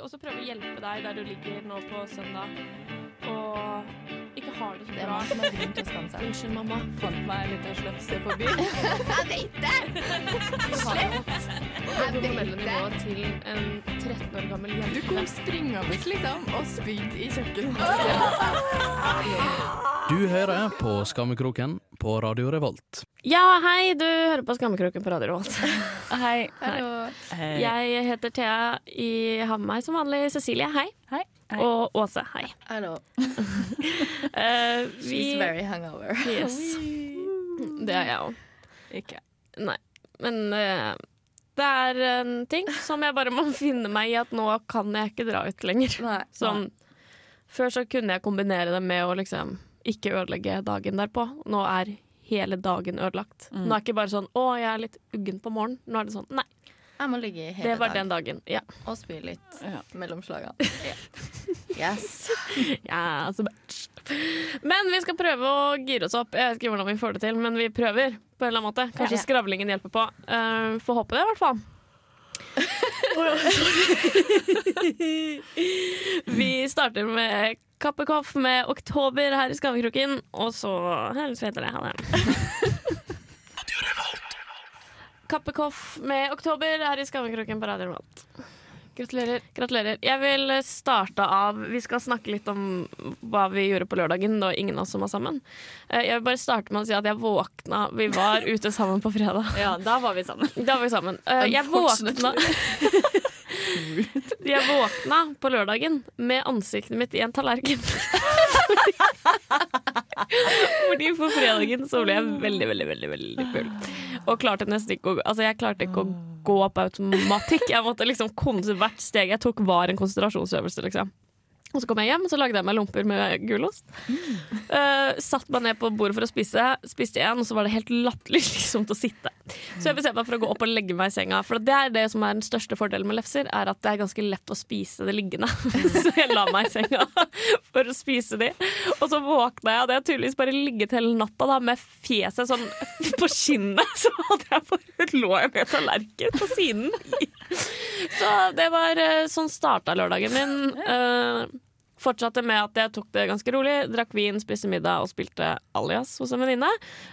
skal også prøve å hjelpe deg der du ligger nå på søndag og ikke har det så Det er bra. som grunn til å skamme seg. Unnskyld, mamma. Fant meg en liten slefse på byen. Jeg vet det! På mellomnivå til en 13 år gammel jente. Du kom springende liksom og spydde i kjøkkenet. Du hører på Skammekroken på Radio Revolt. Ja, hei, du hører på Skammekroken på Radio Revolt. Hei. Hallo. Hei. Jeg heter Thea. I har med meg som vanlig Cecilie, hei. Hei. Hei. Og Åse, hei. Hallo. uh, vi She's very hungover. Yes. Det er jeg òg. Ikke. Nei. Men uh, det er en ting som jeg bare må finne meg i at nå kan jeg ikke dra ut lenger. Nei. Sånn, før så kunne jeg kombinere det med å liksom ikke ødelegge dagen derpå. Nå er hele dagen ødelagt. Mm. Nå er det ikke bare sånn 'å, jeg er litt uggen på morgenen'. Nå er det sånn Nei, Jeg må ligge hele det var dag den dagen. Ja. og spy litt Ja. mellom slagene. Yes. ja så. Men vi skal prøve å gire oss opp. Jeg vet ikke hvordan vi får det til, men vi prøver på en eller annen måte. Kanskje Ja. skravlingen hjelper på. Uh, Får håpe det, i hvert fall. vi starter med Kappekoff med Oktober her i Skammekroken, og så Helst heter det. Ha det. Kappekoff med Oktober her i Skammekroken på Radio Revolt. Gratulerer. Gratulerer. Jeg vil starte av Vi skal snakke litt om hva vi gjorde på lørdagen. da ingen av oss som var sammen. Eh, Jeg vil bare starte med å si at jeg våkna Vi var ute sammen på fredag. Ja, da var vi sammen. Da var vi sammen. Eh, Jeg våkna Jeg våkna på lørdagen med ansiktet mitt i en tallerken. Fordi på fredagen så ble jeg veldig, veldig, veldig veldig full. Og klarte nesten ikke å Altså, jeg klarte ikke å gå på automatikk. Jeg måtte liksom hvert steg jeg tok, var en konsentrasjonsøvelse, liksom. Og så kom jeg hjem, og så lagde jeg meg lomper med gulost. Uh, satt meg ned på bordet for å spise, spiste igjen, og så var det helt latterlig slitsomt å sitte. Så jeg bestemte meg for å gå opp og legge meg i senga. For det er det som er den største fordelen med lefser, er at det er ganske lett å spise det liggende. så jeg la meg i senga for å spise de. Og så våkna jeg, og det har tydeligvis bare ligget hele natta da, med fjeset sånn på kinnet. Så hadde jeg bare, lå jeg med tallerken på siden. Så det var eh, sånn starta lørdagen min. Eh, Fortsatte med at jeg tok det ganske rolig, drakk vin, spiste middag og spilte alias hos en venninne.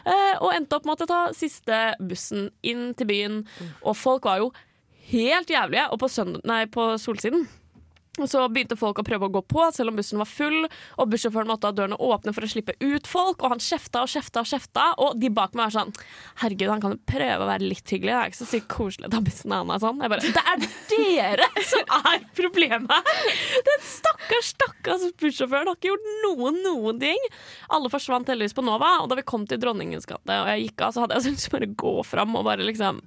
Eh, og endte opp med å ta siste bussen inn til byen. Og folk var jo helt jævlige. Og på, nei, på Solsiden så begynte folk å prøve å gå på, selv om bussen var full. Og bussjåføren måtte ha dørene åpne for å slippe ut folk. Og han kjefta og kjefta og kjefta. Og de bak meg var sånn Herregud, han kan jo prøve å være litt hyggelig. Det er ikke så sykt koselig å ta bussen han er sånn. Jeg bare Det er dere som er problemet! Den stakkars, stakkars bussjåføren har ikke gjort noen, noen ting. Alle forsvant heldigvis på Nova, og da vi kom til Dronningens gate og jeg gikk av, så hadde jeg syntes bare gå fram og bare liksom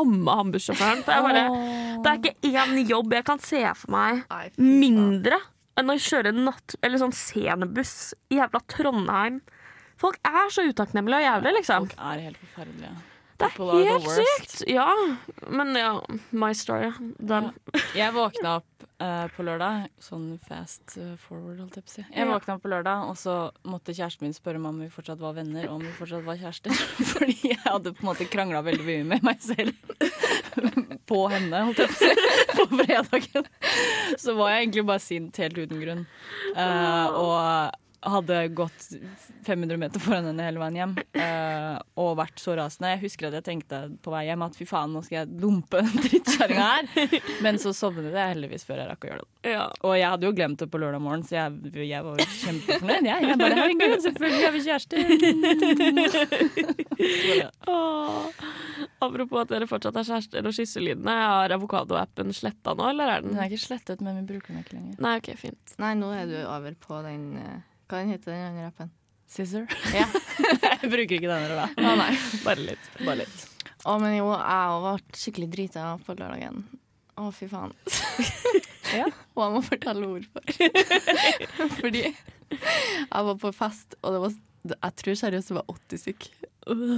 amme han bussjåføren. Det er ikke én jobb jeg kan se for meg mindre enn å kjøre natt Eller sånn scenebuss i jævla Trondheim. Folk er så utakknemlige og jævlige, liksom. Folk er helt forferdelige. Det er helt sykt. Ja, men ja, my story. Den. Jeg våkna opp uh, på lørdag, sånn fast eh, forward, holdt jeg på å si. Jeg våkna opp på lørdag, og så måtte kjæresten min spørre meg om vi fortsatt var venner, og om vi fortsatt var kjærester. Fordi jeg hadde på en måte krangla veldig mye med meg selv på henne, holdt jeg på å si, på fredagen. Så var jeg egentlig bare sint helt uten grunn. Uh, og hadde gått 500 meter foran henne hele veien hjem uh, og vært så rasende. Jeg husker at jeg tenkte på vei hjem at fy faen, nå skal jeg dumpe den drittkjerringa her. Men så sovnet jeg heldigvis før jeg rakk å gjøre det. Ja. Og jeg hadde jo glemt det på lørdag morgen, så jeg, jeg var kjempefornøyd. Jeg, jeg bare herregud, selvfølgelig er vi kjærester. Åh. Apropos at dere fortsatt er kjærester og kysselydene. Har avokadoappen sletta nå, eller er Den den er ikke slettet, men vi bruker den ikke lenger. Nei, OK, fint. Nei, nå er du over på den eh, Hva den heter den andre appen? Scissor? Ja. jeg bruker ikke den. da. Å nei. Bare litt. Bare litt. Å, men jo, jeg ble skikkelig drita på lørdagen. Å, fy faen. Ja. Og jeg må fortelle hvorfor. Fordi jeg var på fest, og det var Jeg tror seriøst det var 80 stykk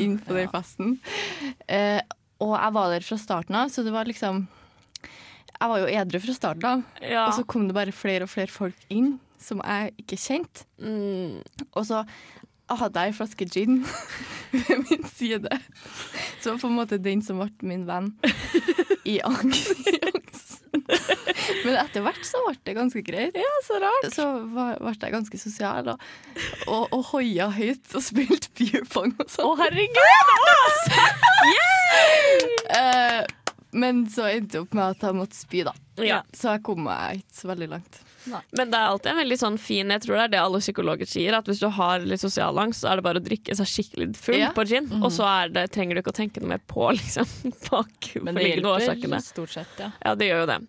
inn på den festen. Eh, og jeg var der fra starten av, så det var liksom Jeg var jo edru fra starten av, Ja. og så kom det bare flere og flere folk inn som jeg ikke kjente. Mm. Og så hadde jeg en flaske gin ved min side. Så var på en måte den som ble min venn i, angst angsten. Men etter hvert så ble det ganske greit. Ja, så rart. Så ble jeg ganske sosial og, og, og hoia høyt og spilte beer pong og sånn. Å, herregud! Eh, men så endte det opp med at jeg måtte spy, da. Ja. Så jeg kom meg ikke så veldig langt. Men det er alltid en veldig sånn fin Jeg tror det er det alle psykologer sier, at hvis du har litt sosial angst, så er det bare å drikke seg skikkelig full Ja. på gin, og så er det, trenger du ikke å tenke noe mer på liksom, bak Men det årsakene. stort sett, ja. Ja, det gjør jo det.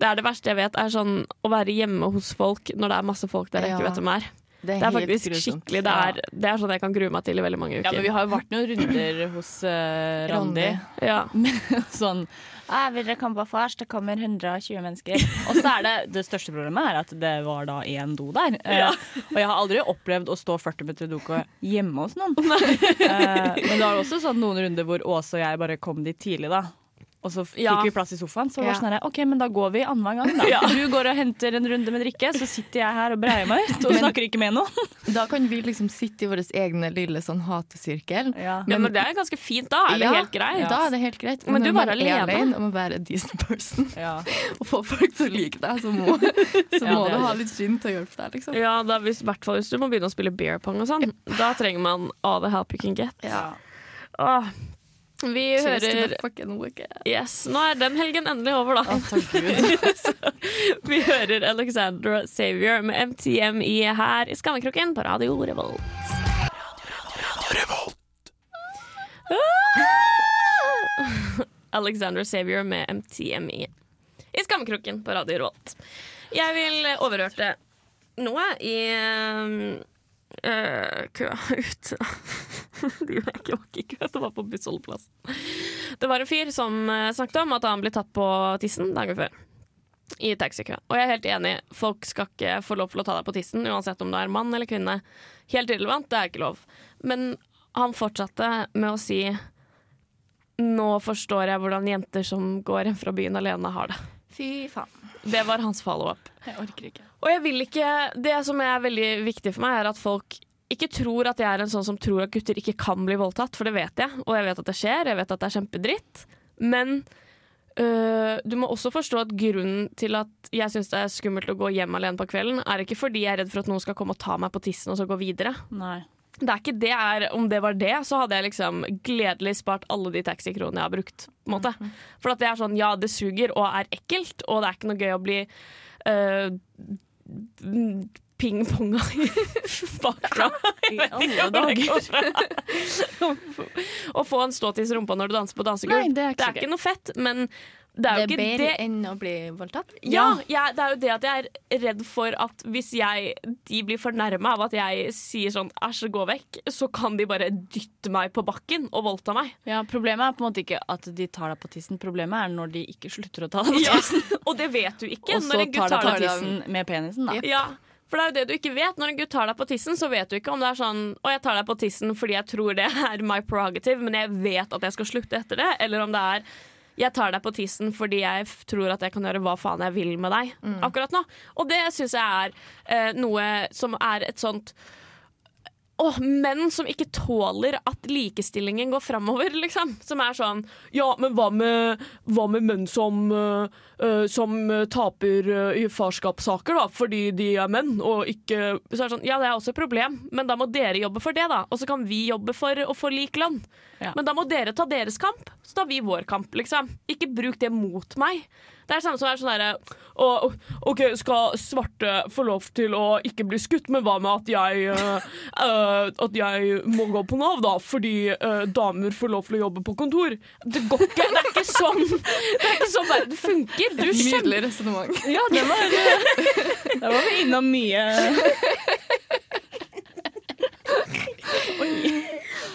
Det er det verste jeg vet, er sånn å være hjemme hos folk når det er masse folk der jeg ikke vet hvem er. Det Det er faktisk grusomt. skikkelig Det er, det er sånn jeg kan grue meg til i veldig mange uker. Ja, men vi har jo vært noen runder hos eh, Randi. Ja. Sånn «Ah, Vil vors? Det kommer 120 mennesker. Og så er det det største problemet er at det var da én do der. Eh, og jeg har aldri opplevd å stå 40 meter i doka hjemme hos noen. uh, men det var også sånn noen runder hvor Åse og jeg bare kom dit tidlig, da. Og så fikk Ja. vi plass i sofaen. Så var Ja. sånn her, OK, men da går vi annenhver gang, da. Ja. Du går og henter en runde med drikke, så sitter jeg her og breier meg ut og snakker ikke med noen. Da kan vi liksom sitte i vår egne lille sånn hatesirkel. Ja. ja, men det er ganske fint. Da er det helt greit. Da er det helt greit. Men du er bare er alene. og må være a decent person Ja. og få folk til å like deg, så må, så må du ha litt gin til å hjelpe deg, liksom. Ja, da, hvis, hvert fall hvis du må begynne å spille beer pong og sånn. Da trenger man all the help you can get. Ja. Åh. Vi hører. Yes, Nå er den helgen endelig over, da. Gud. Vi hører Alexandra Savior med MTMI her i Skammekroken på Radio Revolt. Ah! Alexandra Savior med MTMI i Skammekroken på Radio Revolt. Jeg vil overhørte noe i øh, køa ute. De var ikke var ikke i det var på bussholdeplassen. Det var en fyr som eh, snakket om at han ble tatt på tissen dagen før. I taxikø. Og jeg er helt enig, folk skal ikke få lov til å ta deg på tissen, uansett om du er mann eller kvinne. Helt irrelevant, det er ikke lov. Men han fortsatte med å si Nå forstår jeg hvordan jenter som går hjem fra byen alene, har det. Fy faen. Det var hans follow-up. Jeg orker ikke. Og jeg vil ikke Det som er veldig viktig for meg, er at folk ikke tror at jeg er en sånn som tror at gutter ikke kan bli voldtatt, for det vet jeg. Og jeg vet at det skjer, jeg vet at det er kjempedritt. Men øh, du må også forstå at grunnen til at jeg syns det er skummelt å gå hjem alene på kvelden, er ikke fordi jeg er redd for at noen skal komme og ta meg på tissen og så gå videre. Nei. Det er ikke det er, Om det var det, så hadde jeg liksom gledelig spart alle de taxikronene jeg har brukt. På en måte. For at det er sånn, ja, det suger og er ekkelt, og det er ikke noe gøy å bli øh, pingponga i bakgrunnen. Å få en ståtiss i rumpa når du danser på dansegulv. Det er ikke det er ikke noe fett, men det er Det er bedre det enn å bli voldtatt. ja, jeg, det er jo det at jeg er redd for at hvis jeg, de blir fornærma av at jeg sier sånn æsj, gå vekk, så kan de bare dytte meg på bakken og voldta meg. Ja, Problemet er på en måte ikke at de tar deg på tissen, problemet er når de ikke slutter å ta deg på Ja, tissen. og det vet du ikke Og så tar deg på tissen med penisen, da. Ja, for det er jo det du ikke vet. Når en gutt tar deg på tissen, så vet du ikke om det er sånn Å, jeg tar deg på tissen fordi jeg tror det er my prerogative, men jeg vet at jeg skal slutte etter det. Eller om det er jeg tar deg på tissen fordi jeg tror at jeg kan gjøre hva faen jeg vil med deg akkurat nå. Og det syns jeg er eh, noe som er et sånt Åh, menn som ikke tåler at likestillingen går framover, liksom. Som er sånn Ja, men hva med, hva med menn som, eh, som taper uh, i farskapssaker, da, fordi de er menn, og ikke Så er det sånn Ja, det er også et problem, men da må dere jobbe for det, da. Og så kan vi jobbe for å få lik lønn. Ja. Men da må dere ta deres kamp, så tar vi vår kamp, liksom. Ikke bruk det mot meg. Det er samme som er sånn herre «Å, OK, skal svarte få lov til å ikke bli skutt, men hva med at jeg eh, At jeg må gå på Nav, da, fordi uh, damer får lov til å jobbe på kontor? Det går ikke. Det er ikke sånn Det er ikke sånn verden funker. Du Nydelig resonnement. Ja, det var det var vi innom mye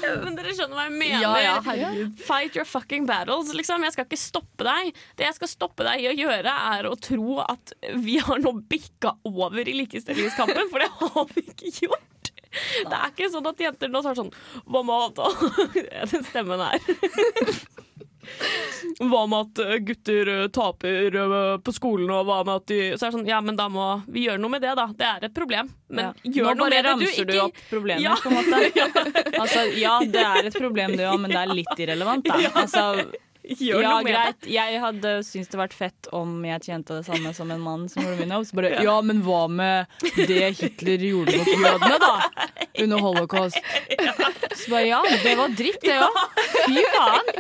Men dere skjønner hva jeg mener. Ja, ja. Fight your fucking battles. Liksom. Jeg skal ikke stoppe deg. Det jeg skal stoppe deg i å gjøre, er å tro at vi har nå bikka over i likestillingskampen, for det har vi ikke gjort. Det er ikke sånn at jenter nå tar sånn Hva med ta? Den stemmen her. Hva med at eh, gutter eh, taper eh, på skolen, og hva med at de Så er det sånn, ja, men da må vi gjøre noe med det, da. Det er et problem. Men Ja. gjør Nå noe bare med det, du. ramser du Ikke opp problemer, Ja. på en måte. Altså, ja, det er et problem, det òg, men det er litt irrelevant, da. Altså, Gjør ja, greit. Jeg hadde syntes det vært fett om jeg tjente det samme som en mann som gjorde min jobb. Så bare, ja, men hva med det Hitler gjorde mot jødene, da? Under holocaust. Så bare, ja, det var dritt, det òg. Fy faen.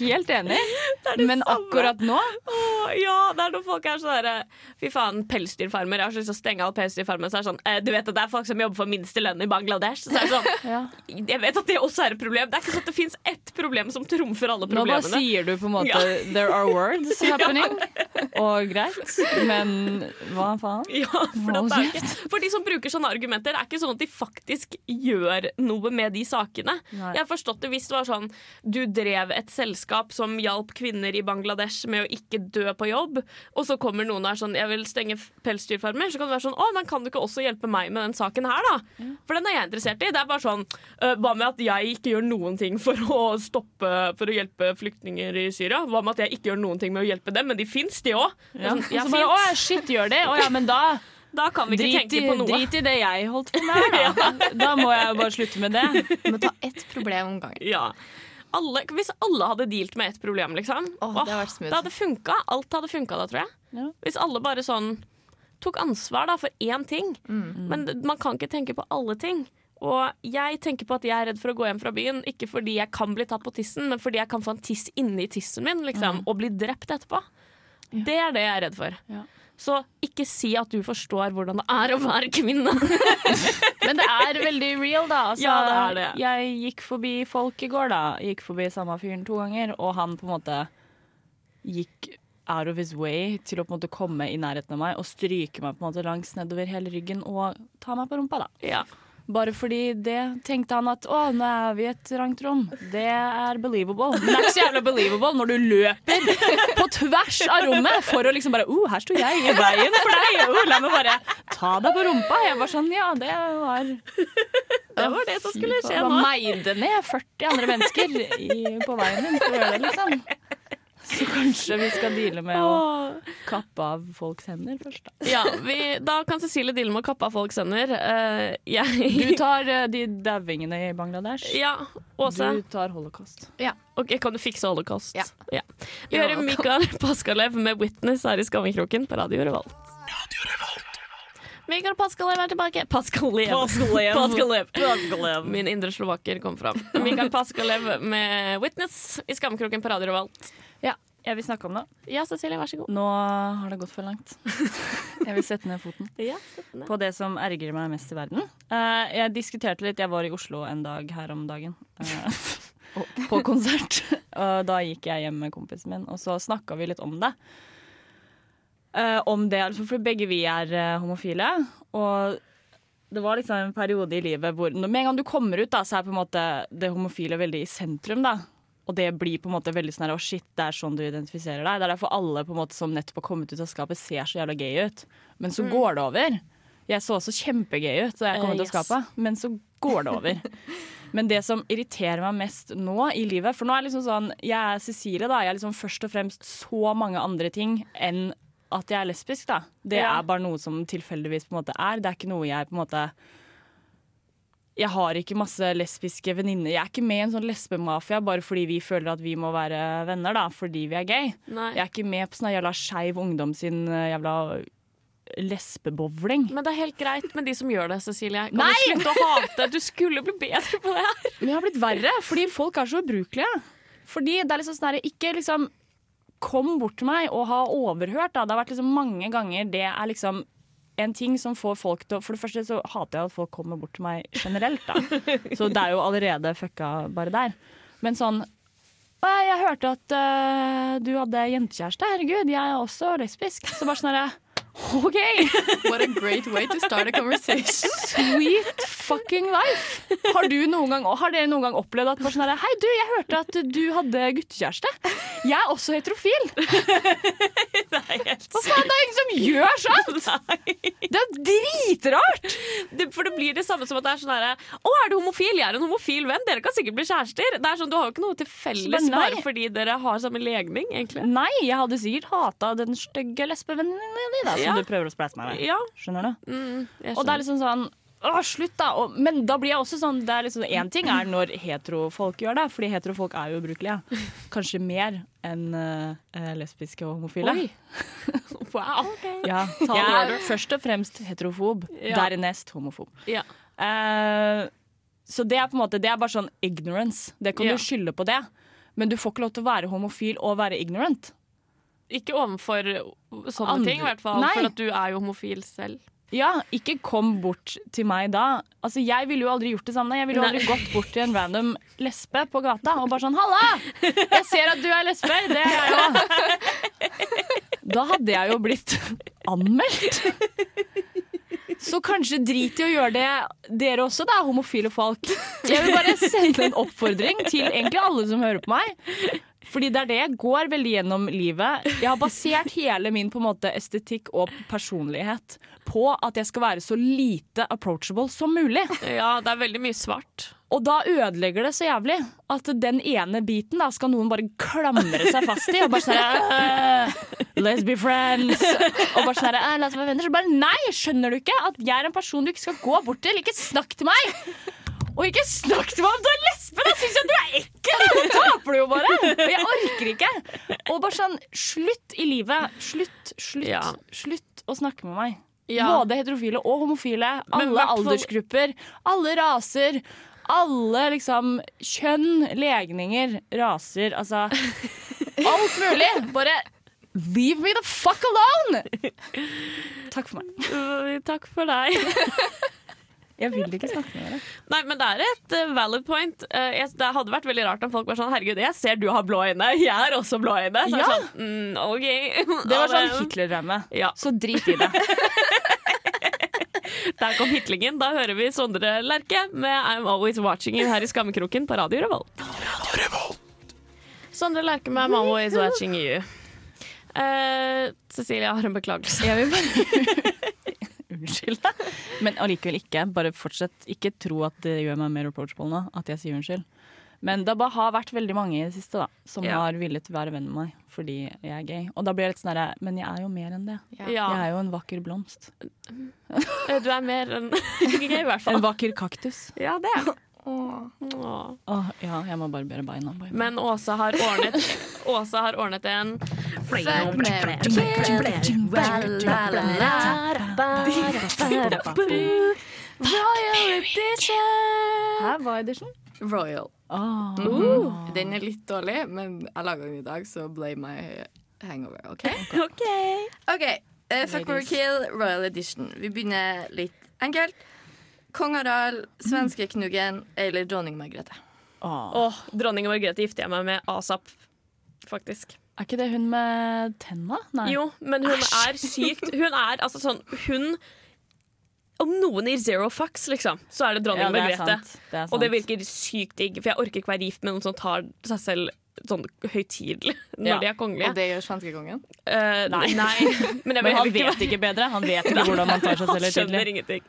Helt enig. Men samme. akkurat nå Åh, ja, det er når folk er sånn derre Fy faen, pelsdyrfarmer. Jeg har så lyst til å stenge alle pelsdyrfarmene. Så er det sånn eh, Du vet at det er folk som jobber for minste lønn i Bangladesh. Så er det sånn ja. Jeg vet at det også er et problem. Det er ikke sånn at det fins ett problem som trumfer alle problemene. Nå bare sier du på en måte Ja. There are words happening. Og greit. Men hva faen? Ja, for, det ikke, for de som bruker sånne argumenter, det er ikke sånn at de faktisk gjør noe med de sakene. Nei. Jeg har forstått det hvis det var sånn du drev et selskap som hjalp kvinner i Bangladesh med å ikke dø på jobb, og så kommer noen og er sånn jeg vil stenge pelsdyrfarmer, så kan det være sånn å, men kan du ikke også hjelpe meg med den saken her, da? For den er jeg interessert i. Det er bare sånn «Øh, hva med at jeg ikke gjør noen ting for å stoppe For å hjelpe flyktninger i Syria? Hva med at jeg ikke gjør noen ting med å hjelpe dem? Men de fins, de òg. Ja. Sånn, ja, bare, å shit, gjør det? Å ja, men da Da kan vi ikke Drit tenke på noe. drit i det jeg holdt på med da. Da må jeg bare slutte med det. Vi må ta ett problem om gangen. Ja. Alle, hvis alle hadde dealt med ett problem, liksom oh, det hadde vært det hadde funka. Alt hadde funka da, tror jeg. Ja. Hvis alle bare sånn tok ansvar da, for én ting. Mm. Men man kan ikke tenke på alle ting. Og jeg tenker på at jeg er redd for å gå hjem fra byen, ikke fordi jeg kan bli tatt på tissen, men fordi jeg kan få en tiss inni tissen min liksom, og bli drept etterpå. Det er det jeg er redd for. Ja. Så ikke si at du forstår hvordan det er å være kvinne. Men det er veldig real, da. Altså, Ja, det er det. Jeg gikk forbi folk i går, da. Gikk forbi samme fyren to ganger, og han på en måte gikk out of his way til å på en måte komme i nærheten av meg og stryke meg på en måte langs nedover hele ryggen og ta meg på rumpa, da. ja. Bare fordi det tenkte han at å, nå er vi i et trangt rom. Det er believable. Men det er ikke så jævla believable når du løper på tvers av rommet for å liksom bare uh, her sto jeg i veien for deg. Oh, la meg bare ta deg på rumpa. Jeg var sånn, ja, det var Det var det som skulle skje nå. meide ned 40 andre mennesker i, på veien din for å gjøre det, liksom. Så kanskje vi skal deale med å kappe av folks hender først, da. Ja, vi, da kan Cecilie deale med å kappe av folks hender. Uh, jeg Du tar uh, de dauingene i Bangladesh. Ja, Åse. Du tar holocaust. Ok, Kan du fikse holocaust? Ja. Vi You're hører. Mikael Paskalev med 'Witness' her i Skammekroken på Radio Revolt. Mikael Paskalev er tilbake. Paskalev. Paskalev. Min indre slovaker kom fram. Mikael Paskalev med 'Witness' i Skammekroken på Radio Revolt. Ja, jeg vil snakke om det. Ja, Cecilie, vær så god. Nå har det gått for langt. Jeg vil sette ned foten Ja, sette ned. på det som ergrer meg mest i verden. Uh, jeg diskuterte litt, jeg var i Oslo en dag her om dagen. Uh, på konsert. Og da gikk jeg hjem med kompisen min, og så snakka vi litt om det. Uh, om det, altså, For begge vi er homofile. Og det var liksom en periode i livet hvor med en gang du kommer ut, da, så er på en måte det homofile veldig i sentrum. da og det blir på en måte veldig sånn her, å shit, det er sånn du identifiserer deg. Det er derfor alle på en måte som nettopp har kommet ut av skapet, ser så jævla gay ut. Men så går det over. Jeg så også kjempegay ut da jeg kom ut av yes. skapet, men så går det over. Men det som irriterer meg mest nå i livet For nå er jeg liksom sånn Jeg er Cecilie, da. Jeg er liksom først og fremst så mange andre ting enn at jeg er lesbisk, da. Det Ja. er bare noe som tilfeldigvis på en måte er. Det er ikke noe jeg på en måte jeg har ikke masse lesbiske venninner. Jeg er ikke med i en sånn lesbemafia bare fordi vi føler at vi må være venner, da, fordi vi er gay. Nei. Jeg er ikke med på sånn jævla skeiv ungdom sin eh, jævla lesbebowling. Men det er helt greit med de som gjør det, Cecilie. Kan Nei! du slutte å hate? Du skulle bli bedre på det her. Men det har blitt verre, fordi folk er så ubrukelige. Fordi det er liksom sånn Ikke liksom kom bort til meg og ha overhørt. Da. Det har vært liksom mange ganger det er liksom en ting som får folk til å For det første så hater jeg at folk kommer bort til meg generelt, da. Så det er jo allerede fucka bare der. Men sånn «Å, Jeg hørte at uh, du hadde jentekjæreste. Herregud, jeg er også lesbisk. Så bare sånn herre OK! What a great way to start a conversation. Sweet fucking life! Har, du noen gang, har dere noen gang opplevd at sånn her, Hei, du, jeg hørte at du hadde guttekjæreste. Jeg er også heterofil. Hva faen, det er ingen som gjør sånt! Det er dritrart! Det, for det blir det samme som at det er sånn herre Å, er du homofil? Jeg er en homofil venn. Dere kan sikkert bli kjærester. Det er sånn, Du har jo ikke noe til felles bare fordi dere har samme legning, egentlig. Nei, jeg hadde sikkert hata den stygge lesbevennen din, som du prøver å spleise meg med. Ja. Skjønner du? Mm, skjønner. Og det er liksom sånn Åh, slutt, da! Og, men da blir jeg også sånn det er liksom, En ting er når heterofolk gjør det, fordi heterofolk er jo ubrukelige. Kanskje mer enn uh, lesbiske og homofile. Oi. Wow. Ja, Ta jeg er først og fremst heterofob, Ja. dernest homofob. Ja. Uh, så det er på en måte Det er bare sånn ignorance. Det kan Ja. du skylde på det. Men du får ikke lov til å være homofil og være ignorant. Ikke overfor sånne Andre- ting, i hvert fall. Nei. For at du er jo homofil selv. Ja, ikke kom bort til meg da. Altså, Jeg ville jo aldri gjort det samme. Jeg ville jo aldri gått bort til en random lesbe på gata og bare sånn 'Halla! Jeg ser at du er lesbe. Det er jeg òg.' Da hadde jeg jo blitt anmeldt. Så kanskje drit i å gjøre det dere også, da, homofile folk. Jeg vil bare sende en oppfordring til egentlig alle som hører på meg. Fordi det er det jeg går veldig gjennom livet. Jeg har basert hele min på en måte estetikk og personlighet på at jeg skal være så lite approachable som mulig. Ja, det er veldig mye svart. Og da ødelegger det så jævlig at den ene biten da skal noen bare klamre seg fast i. Og bare sånn «Øh, Let's be friends. Og bare sånn «Øh, La oss være venner. Så bare nei, skjønner du ikke at jeg er en person du ikke skal gå bort til? Ikke snakk til meg! Og ikke snakk til meg om du er lesbe! Da syns jeg du er ekkel! Da taper du jo bare. Og jeg orker ikke. Og bare sånn, slutt i livet. Slutt, slutt, Ja. slutt å snakke med meg. Ja. Både heterofile og homofile. Alle aldersgrupper. Alle raser. Alle liksom kjønn, legninger, raser, altså Alt mulig. Bare leave me the fuck alone! Takk for meg. Takk for deg. Jeg vil ikke snakke med dere. Nei, men det er et eh, valid point. Eh, det hadde vært veldig rart om folk var sånn Herregud, jeg ser du har blå øyne. Jeg har også blå øyne. Så det Ja. sånn, mm, OK. Det var sånn Hitler-drømme. Ja. Så drit i det. Der kom hitlingen. Da hører vi Sondre Lerche med I'm Always Watching You her i Skammekroken på Radio Revolt. Sondre Lerche med I'm Always Watching You. Uh, Cecilie har en beklagelse. Jeg vil bare Unnskyld. Men allikevel ikke. Bare fortsett. Ikke tro at det gjør meg mer approachable nå, at jeg sier unnskyld. Men det har vært veldig mange i det siste da, som Ja. har villet være venn med meg fordi jeg er gay. Og da blir jeg litt sånn herre Men jeg er jo mer enn det. Ja. Jeg er jo en vakker blomst. Eh, Du er mer enn gay, i hvert En vakker kaktus. Ja, det er Åh. Åh. Åh, ja, jeg må barbere beina. Bare. Men Åsa har ordnet Åsa har ordnet en Royal edition! Hæ, hva er edition? Royal. Ah. Den er litt dårlig, men jeg laga den i dag, så blame my hangover. OK? OK. Ok, Uh, Fuck or kill, Royal Edition. Vi begynner litt enkelt. Kong Harald, svenskeknuggen eller dronning Margrethe? Åh. Åh, dronning Margrethe gifter jeg meg med asap, faktisk. Er ikke det hun med tenna? Nei. Jo, men hun er sykt Hun er altså sånn Hun Om noen gir zero fucks, liksom, så er det dronning Ja, det er Margrethe. Det er. Og det virker sykt digg, for jeg orker ikke være gift med noen som tar seg selv sånn høytidelig når Ja. de er kongelige. Og det gjør svenskekongen? Uh, nei. Nei. Men Men han ikke vet ikke bedre. Han vet ikke hvordan man tar seg selv høytidelig. ingenting.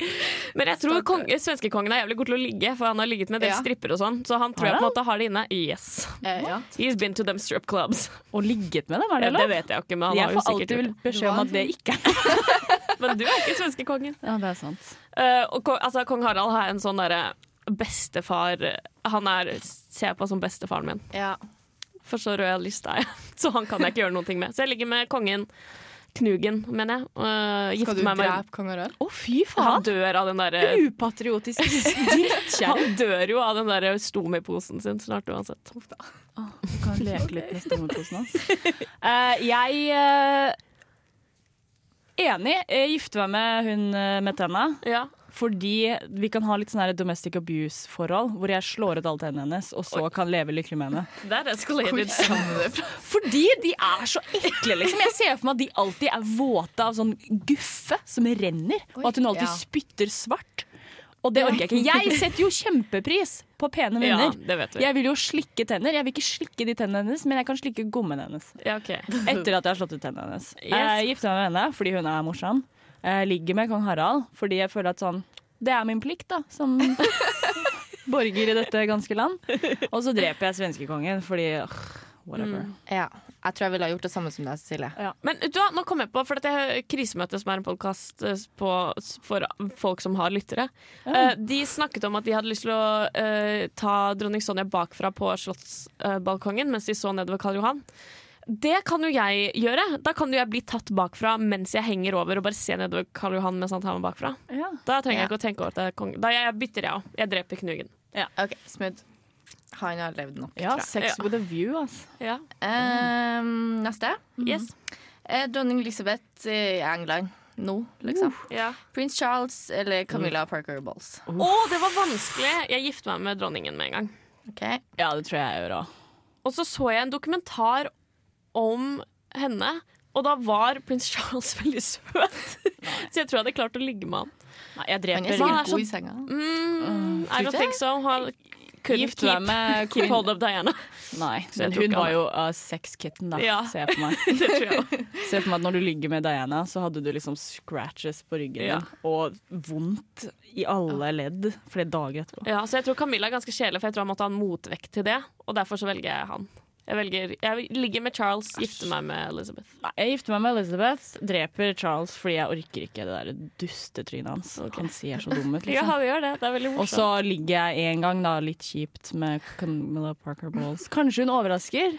Men jeg tror konge, svenskekongen er jævlig god til å ligge, for han har ligget med en del Ja. stripper og sånn. Så han tror jeg på en måte har det inne. Yes. Eh, ja. He's been to them strip clubs. Og ligget med dem, er det det vet jeg ikke, men han Jeg har jo sikkert Jeg får alltid beskjed om at det ikke er Men du er ikke svenskekongen. Ja, det er sant. Uh, og altså, kong Harald har en sånn derre bestefar Han er ser jeg på som bestefaren min. ja. For så royalist er jeg. Så han kan jeg ikke gjøre noe med. Så jeg ligger med kongen Knugen, mener jeg. Uh, Skal du meg med drepe kong Harald? Å, fy faen! Han dør av den derre Upatriotisk drittkjerring. Han dør jo av den der stomiposen sin snart uansett. Du kan leke litt med stomiposen hans. uh, jeg uh... Enig. Jeg gifter meg med hun med tenna. Ja. Fordi vi kan ha litt sånn domestic abuse-forhold, hvor jeg slår ut alle tennene hennes, og så kan leve lykkelig med henne. That escalated. Fordi de er så ekle, liksom. Jeg ser for meg at de alltid er våte av sånn guffe som renner, og at hun alltid ja. spytter svart. Og det orker jeg ikke. Jeg setter jo kjempepris på pene venner. Ja, vi. Jeg vil jo slikke tenner. Jeg vil ikke slikke de tennene hennes, men jeg kan slikke gommen hennes. Ja, okay. Etter at jeg har slått ut tennene hennes. Yes. Jeg gifter meg med henne fordi hun er morsom. Jeg ligger med kong Harald fordi jeg føler at sånn Det er min plikt, da, som borger i dette ganske land. Og så dreper jeg svenskekongen fordi øh, whatever. Ja. Jeg tror jeg ville ha gjort det samme som deg, Cecilie. Men du nå kom jeg på, for dette er Krisemøte, som er en podkast for folk som har lyttere. ja. de snakket om at de hadde lyst til å uh, ta dronning Sonja bakfra på slottsbalkongen mens de så nedover Karl Johan. Det kan jo jeg gjøre. Da kan jo jeg bli tatt bakfra mens jeg henger over og bare se nedover Karl Johan mens han tar meg bakfra. Ja. Da trenger Ja. jeg ikke å tenke over at jeg er konge. Da jeg bytter jeg òg. Jeg dreper Knugen. OK, smooth. Han har levd nok, Ja, sex Ja. with a view, altså. Ja. Ehm, neste. Yes. Eh, dronning Elizabeth i England nå, liksom. Ja. Prins Charles eller Camilla Parker Bowles. Å, det var vanskelig! Jeg gifter meg med dronningen med en gang. Okay. Ja, det tror jeg jeg gjør òg. Og så så jeg en dokumentar om henne, og da var prins Charles veldig søt. så jeg tror jeg hadde klart å ligge med han. Nei, jeg dreper er Hva er sikkert så- god i senga. Mm, I don't think so. Han Gift keep, deg med keep hold of Diana. Nei, Så jeg men hun var jo uh, sex kitten, da. Ja. Ser jeg på meg. det tror jeg. Se for meg at når du ligger med Diana, så hadde du liksom scratches på ryggen Ja. Og vondt i alle ledd flere dager etterpå. Ja, så jeg tror Camilla er ganske kjedelig, for jeg tror han måtte ha en motvekt til det. Og derfor så velger jeg han. Jeg, velger, jeg ligger med Charles, gifter meg med Elizabeth. Nei, jeg gifter meg med Elizabeth, dreper Charles fordi jeg orker ikke det der dustetrynet hans. Han ser så dum ut, Ja, vi gjør det. Det er veldig Og så ligger jeg en gang da litt kjipt med Camilla Parker Bowles. Kanskje hun overrasker?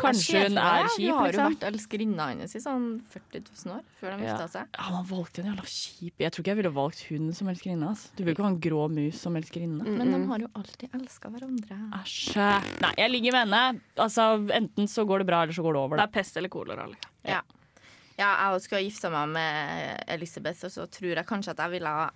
Kanskje hun er Hun kjip, har jo liksom? vært elskerinna hennes i sånn 40 000 år før de Ja. gifta seg. Ja, man valgte en jævla kjip Jeg tror ikke jeg ville valgt hun som elskerinne. Altså. Du vil ikke ha en grå mus som elskerinne. Men de har jo alltid elska hverandre. Æsj. Nei, jeg ligger med henne. Altså, Enten så går det bra, eller så går det over. Det Da. er pest eller kolera. Liksom. Ja. ja, jeg skulle ha gifta meg med Elisabeth, og så tror jeg kanskje at jeg ville ha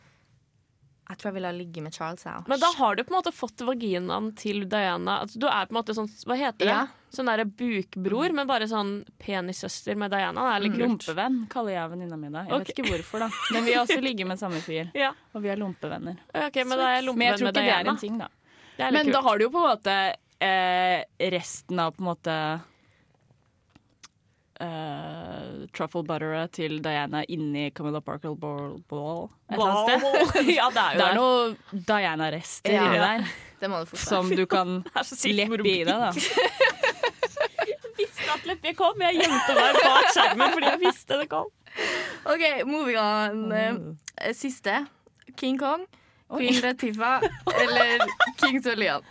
Jeg tror jeg ville ha ligget med Charles, jeg. Men da har du på en måte fått vaginaen til Diana. Altså, du er på en måte sånn Hva heter det? Ja. Sånn derre bukbror, men bare sånn penissøster med Diana. Det er litt kult. Lompevenn kaller jeg venninna mi. Jeg okay. vet ikke hvorfor, da. Men vi også ligger med samme fyr. Ja. Og vi er lompevenner. Okay, men er jeg Men jeg tror ikke det er en ting, da. Er Men da har du jo på en måte eh, resten av på en måte Uh, truffle butteret til Diana inni Camilla Parker Ball. Ball et eller annet sted. ja, det er jo Det det. er noe Diana-rester Ja. inni der Det må du som du kan leppe i deg. da visste jeg kom. Jeg gjemte meg bak skjermen fordi jeg visste det kom. OK, moving on. Eh, Siste. King Kong, Queen Latifah eller King Solian.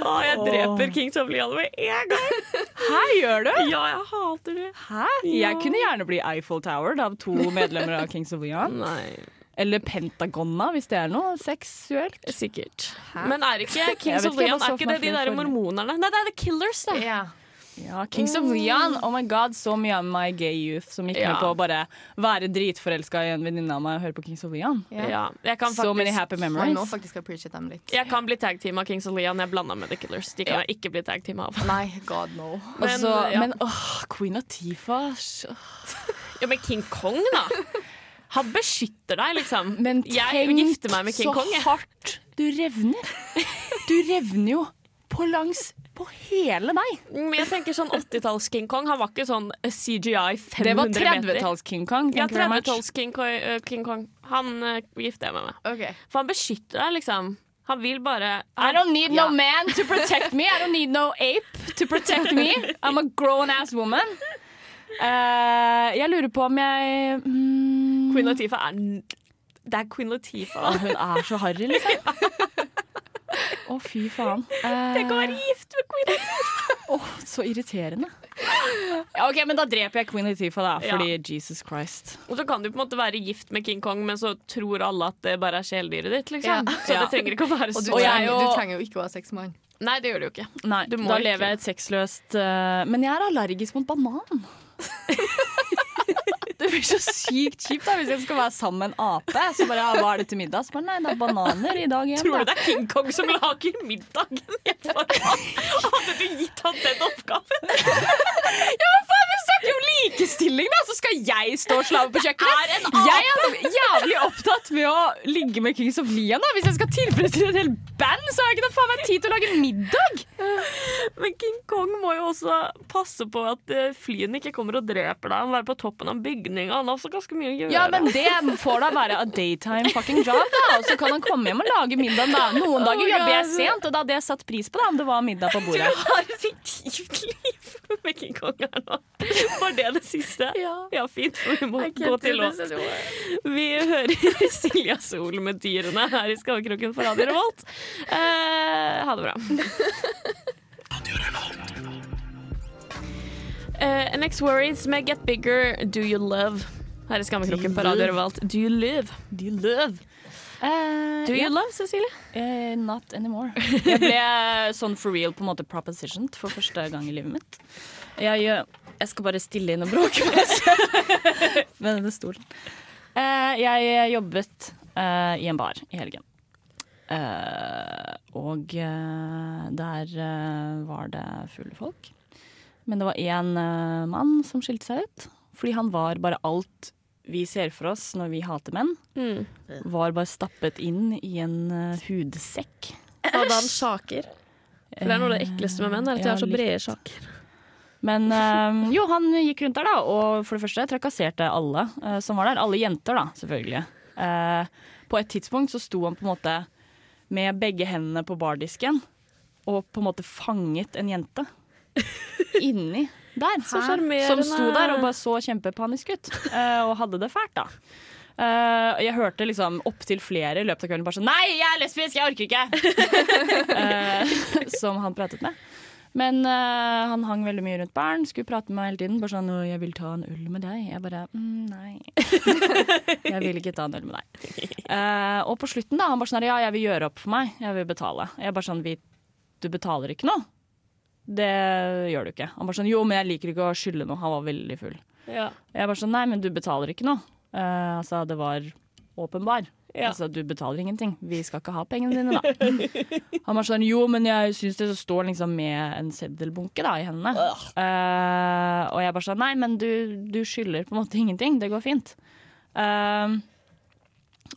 Å, jeg dreper Kings of Leon med en gang. Hæ, gjør du? Ja, jeg hater det. Hæ? Jeg kunne gjerne bli Eiffel Tower av to medlemmer av Kings of Leon. Nei, Eller Pentagona, hvis det er noe seksuelt. sikkert. Men er ikke Kings of Leon Er ikke det de der mormonerne? Nei, det er The Killers, det. Ja. Ja, Kings of Leon. Oh my god, så mye av my gay youth som gikk Ja. med på å bare være dritforelska i en venninne av meg og høre på Kings of Leon. Ja. Ja, So many faktisk happy memories. faktisk appreciate dem litt. jeg kan bli tag-team av Kings of Leon. Jeg blanda med The Killers. De kan jeg ikke bli tag-team av. Nei, god no. Men, Også, ja. men åh, Queen Latifah så- Ja, men King Kong, da. Han beskytter deg, liksom. Men tenk gifter meg med King så Kong. Hardt du revner. Du revner jo på langs på hele deg. Men jeg tenker sånn 80-talls-King Kong. Han var ikke sånn CGI 500 meter. Det var 30-talls King Kong. Ja, Thank you very much. 30-talls King, Kong- eh, Kong. Han uh, gifter jeg meg med. OK. For han beskytter deg, liksom. Han vil bare I don't need Ja. no man to protect me. I don't need no ape to protect me. I'm a grown ass woman. Uh, jeg lurer på om jeg mm, Queen Latifah er Det er Queen Latifah. Hun er så harry, liksom. Å, fy faen. Tenk å være gift med Queen Latifah! så irriterende. Ja, ok, Men da dreper jeg Queen Latifah, da. Ja. Fordi Jesus Christ. Og så kan du på en måte være gift med King Kong, men så tror alle at det bare er kjæledyret ditt. liksom. Ja. Så Ja. det trenger ikke å være Og du, så Og er trenger, du trenger jo ikke å ha sex med han. Nei, det gjør du jo ikke. Nei, Du Da ikke. lever jeg et sexløst uh, Men jeg er allergisk mot banan. det blir så sykt kjipt da hvis jeg skal være sammen med en ape. Så bare, ja, Hva er det til middag? Så bare, Nei, det er bananer i dag igjen. Tror du Da. det er King Kong som lager middagen? Hadde du gitt han den oppgaven? Ja, faen, Vi snakker jo likestilling da, så skal jeg stå og slave på kjøkkenet. Jeg er jævlig opptatt med å ligge med Kings of Leon. da Hvis jeg skal tilfredsstille et helt band, så har jeg ikke noe faen meg tid til å lage middag. Men King Kong må jo også passe på at eh, flyene ikke kommer og dreper deg. Han må være på toppen av bygninga. Han har også ganske mye å gjøre. Ja, men det får da være a daytime fucking job, da. Og så kan han komme hjem og lage middag, da. Noen dager Oh, jobber jeg sent, og da hadde jeg satt pris på det om det var middag på bordet. Du har et fiktivt liv med King Kong her nå. Var det det siste? Ja. fint, for vi må gå til låt. Vi hører Silja Sol med dyrene her i Skavkroken på Radio Revolt. Eh, ha det bra. Eh, NX Worries med Get Bigger, Do You Love? Her i Skammekroken på Radio Revolt. Do you live? Do you love? Uh, Do you yeah. love, Cecilie? Uh, not anymore. Jeg ble sånn for real på en måte propositioned for første gang i livet mitt. Jeg, jeg skal bare stille inn og bråke med med denne stolen. Uh, jeg jobbet eh, i en bar i helgen. Eh, og eh, der eh, var det fulle folk. Men det var én uh, mann som skilte seg ut. Fordi han var bare alt vi ser for oss når vi hater menn Mm. var bare stappet inn i en uh, hudsekk. Hadde han sjaker? For det er noe av det ekleste med menn, er at de Ja, har så brede sjaker. Men eh, jo, han gikk rundt der, da, og for det første trakasserte alle eh, som var der. Alle jenter, da, selvfølgelig. Uh, på et tidspunkt så sto han på en måte med begge hendene på bardisken og på en måte fanget en jente inni der. Så Som sto der og bare så kjempepanisk ut, eh, og hadde det fælt, da. Uh, jeg hørte liksom opptil flere i løpet av kvelden bare sånn Nei, jeg er lesbisk, jeg orker ikke! uh, som han pratet med. Men uh, han hang veldig mye rundt barn, skulle prate med meg hele tiden. Bare sånn 'Jeg vil ta en øl med deg.' Jeg bare mm, 'Nei, jeg vil ikke ta en øl med deg'. Og på slutten, da, han bare sånn 'Ja, jeg vil gjøre opp for meg. Jeg vil betale'. Jeg bare sånn 'Du betaler ikke noe?' Det gjør du ikke. Han bare sånn 'Jo, men jeg liker ikke å skylde noe'. Han var veldig full. Ja. Jeg bare sånn Nei, men du betaler ikke noe. Uh, altså, det var åpenbar. Ja. Altså, du betaler ingenting. Vi skal ikke ha pengene dine, da. Han var sånn Jo, men jeg syns det står liksom med en seddelbunke da, i hendene. Uh, og jeg bare sånn Nei, men du, du skylder på en måte ingenting. Det går fint. Uh,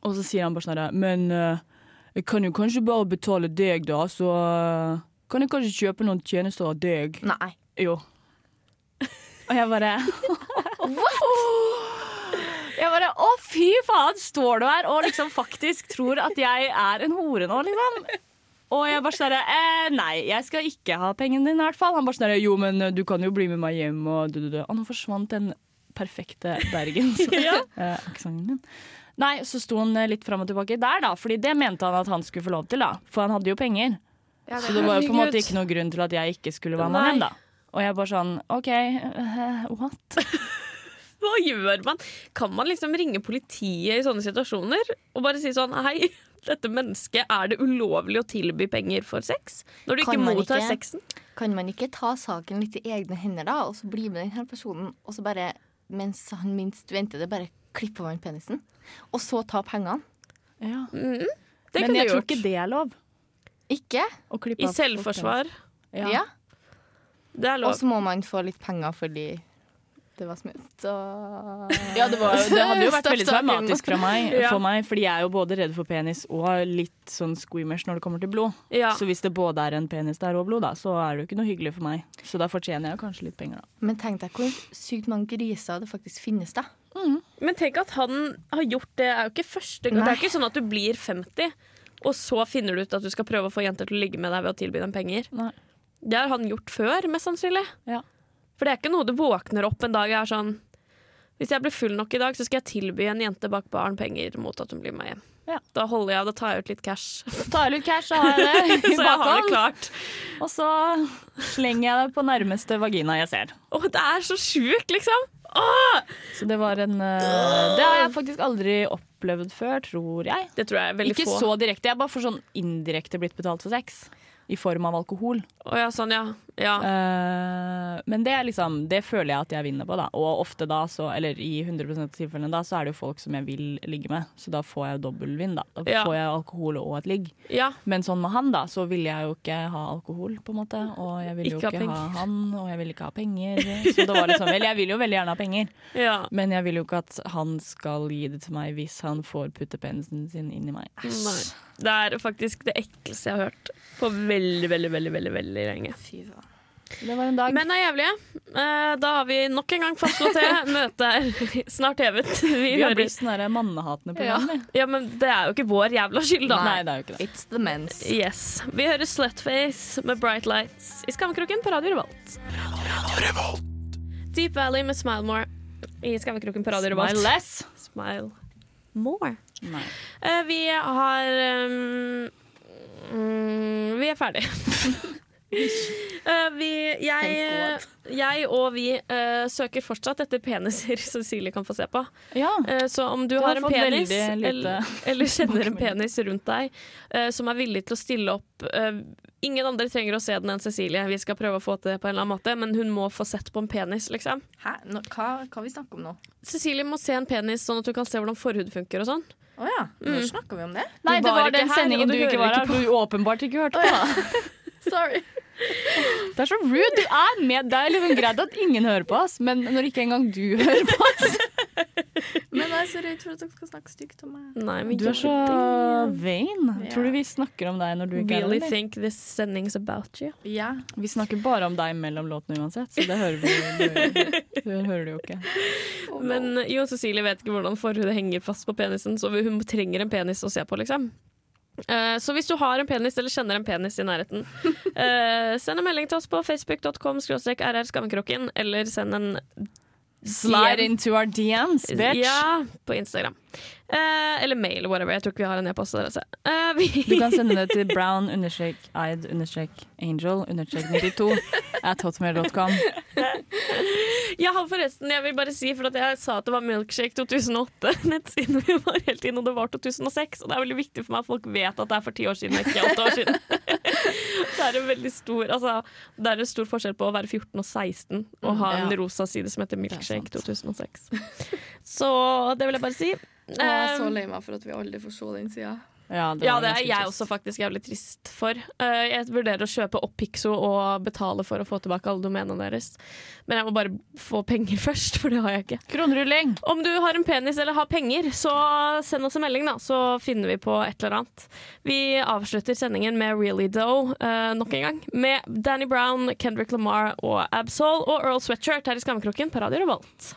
og så sier han bare sånn Men eh, jeg kan jo kanskje bare betale deg, da, så kan jeg kanskje kjøpe noen tjenester av deg. Nei. Jo. Og jeg bare What? Jeg bare Å, fy faen! Står du her og liksom faktisk tror at jeg er en hore nå, liksom? Og jeg bare sånn eh, Nei, jeg skal ikke ha pengene dine, i hvert fall. Han bare sånn Jo, men eh, du kan jo bli med meg hjem, og du, du, du. Og nå forsvant den perfekte bergensaksenten min. Nei, så sto han eh, litt fram og tilbake der, da. Fordi det mente han at han skulle få lov til, da. For han hadde jo penger. Så det var jo på en måte ikke noen grunn til at jeg ikke skulle være med henne, hjem, da. Og jeg bare sånn OK, uh, what? Hva gjør man? Kan man liksom ringe politiet i sånne situasjoner og bare si sånn Hei, dette mennesket, er det ulovlig å tilby penger for sex? Når du ikke Kan man mottar ikke? sexen? Kan man ikke ta saken litt i egne hender, da, og så bli med denne personen, og så bare, mens han minst venter det, bare klipper man penisen? Og så ta pengene? Ja. Mm, det Men jeg tror ikke det er lov. Ikke? I selvforsvar. Ja. Ja. Det er Og så må man få litt penger fordi det var smitt. Ja, det, var, det hadde jo vært veldig traumatisk fra meg, Ja. for meg, fordi jeg er jo både redd for penis og litt sånn squeamish når det kommer til blod. Ja. Så hvis det både er en penis der og blod, da, så er det jo ikke noe hyggelig for meg. Så da fortjener jeg kanskje litt penger, da. Men tenk deg hvor sykt mange griser det faktisk finnes, da. Men tenk at han har gjort det. er jo ikke første gang. Det er ikke sånn at du blir 50, og så finner du ut at du skal prøve å få jenter til å ligge med deg ved å tilby dem penger. Nei. Det har han gjort før, mest sannsynlig. Ja. For det er ikke noe du våkner opp en dag og er sånn Hvis jeg blir full nok i dag, så skal jeg tilby en jente bak baren penger mot at hun blir med hjem. Ja. Da holder jeg, da tar jeg ut litt cash. Tar jeg litt cash, så har jeg det i bakhånd. Og så slenger jeg det på nærmeste vagina jeg ser. Å, det er så sjukt, liksom! Så det var en uh, Det har jeg faktisk aldri opplevd før, tror jeg. Det tror jeg er veldig Ikke få. så direkte. Jeg har bare for sånn indirekte blitt betalt for sex. I form av alkohol. Å ja, sånn, ja. ja. Uh, men det er liksom Det føler jeg at jeg vinner på, da. Og ofte da, så, eller i 100 av tilfellene da, så er det jo folk som jeg vil ligge med. Så da får jeg jo dobbeltvinn, da. Da Ja. får jeg alkohol og et ligg. ja. Men sånn med han, da, så vil jeg jo ikke ha alkohol, på en måte. Og jeg vil jo Ikke ha ikke, ha, penger. han, og jeg vil ikke ha penger. Så det var liksom Vel, jeg vil jo veldig gjerne ha penger, ja. men jeg vil jo ikke at han skal gi det til meg hvis han får putte penisen sin inn i meg. Nei. Det er faktisk det ekleste jeg har hørt på veldig, veldig, veldig, veldig, veldig lenge. Fy faen. Det var en dag. Menn er jævlige. Eh, Da har vi nok en gang fastslått det. Møtet er snart hevet. Vi vi har blitt sånne mannehatende program, Ja. Ja, men det er jo ikke vår jævla skyld, da. Nei, det er jo ikke det. It's the men's. Yes. Vi hører Slutface med Bright Lights i Skammekroken på Radio Revolt. Deep Valley med Smile More i Skammekroken på Radio Revolt. Smile less. Smile More. Eh, vi har um, mm, Vi er ferdig. uh, vi, jeg, jeg og vi uh, søker fortsatt etter peniser Cecilie kan få se på. Ja. Eh, så om du, Du har har en penis, eller, eller kjenner en penis rundt deg som er villig til å stille opp Ingen andre trenger å se den enn Cecilie. Vi skal prøve å få til det på en eller annen måte, men hun må få sett på en penis, liksom. Hæ? Nå, hva, hva vi snakker om nå? Cecilie må se en penis sånn at hun kan se hvordan forhud funker og sånn. Å ja, nå Mm. snakker vi om det? Nei, det var var den sendingen du du ikke var her. Du åpenbart ikke hørte på. Sorry. Det er så rude. Du er med. Det er liksom greit at ingen hører på oss, men når ikke engang du hører på oss Men jeg er så redd for at dere skal snakke stygt om meg. Nei, men Du er så vain. Yeah. Tror du vi snakker om deg når du ikke er Really her? eller? think this sending's about you. Yeah. Vi snakker bare om deg mellom låtene uansett, så det hører, vi, det, det hører du jo ikke. Men Jo Jo Cecilie vet ikke hvordan forhudet henger fast på penisen, så hun trenger en penis å se på, liksom. Uh, så hvis du har en penis eller kjenner en penis i nærheten, uh, send en melding til oss på facebook.com rr skammekroken, eller send en Slide into our DMs, bitch. Ja, på Instagram. Eh, eller mail, whatever. Jeg tror ikke vi har en e-postadresse. Uh, Du kan sende det til brown understrek eyed understrek angel understrek 92 at hotmail.com. Jeg har forresten, jeg vil bare si, for at jeg sa at det var Milkshake 2008, nettsiden vi var helt inn, og det var 2006. Og det er veldig viktig for meg at folk vet at det er for ti år siden, ikke åtte år siden. det er en veldig stor altså, Det er en stor forskjell på å være 14 og 16 og ha en Ja. rosa side som heter Milkshake 2006. Så det vil jeg bare si. Og jeg er så Um, lei meg for at vi aldri får se den sida. Ja, det, ja, det er jeg trist. også faktisk jævlig trist for. Uh, jeg vurderer å kjøpe opp Pixo og betale for å få tilbake alle domenene deres. Men jeg må bare få penger først, for det har jeg ikke. Kronrulling! Om du har en penis eller har penger, så send oss en melding, da. Så finner vi på et eller annet. Vi avslutter sendingen med Really Doe uh, nok en gang. Med Danny Brown, Kendrick Lamar og Absol og Earl Sweatshirt her i Skammekroken på Radio Revolt.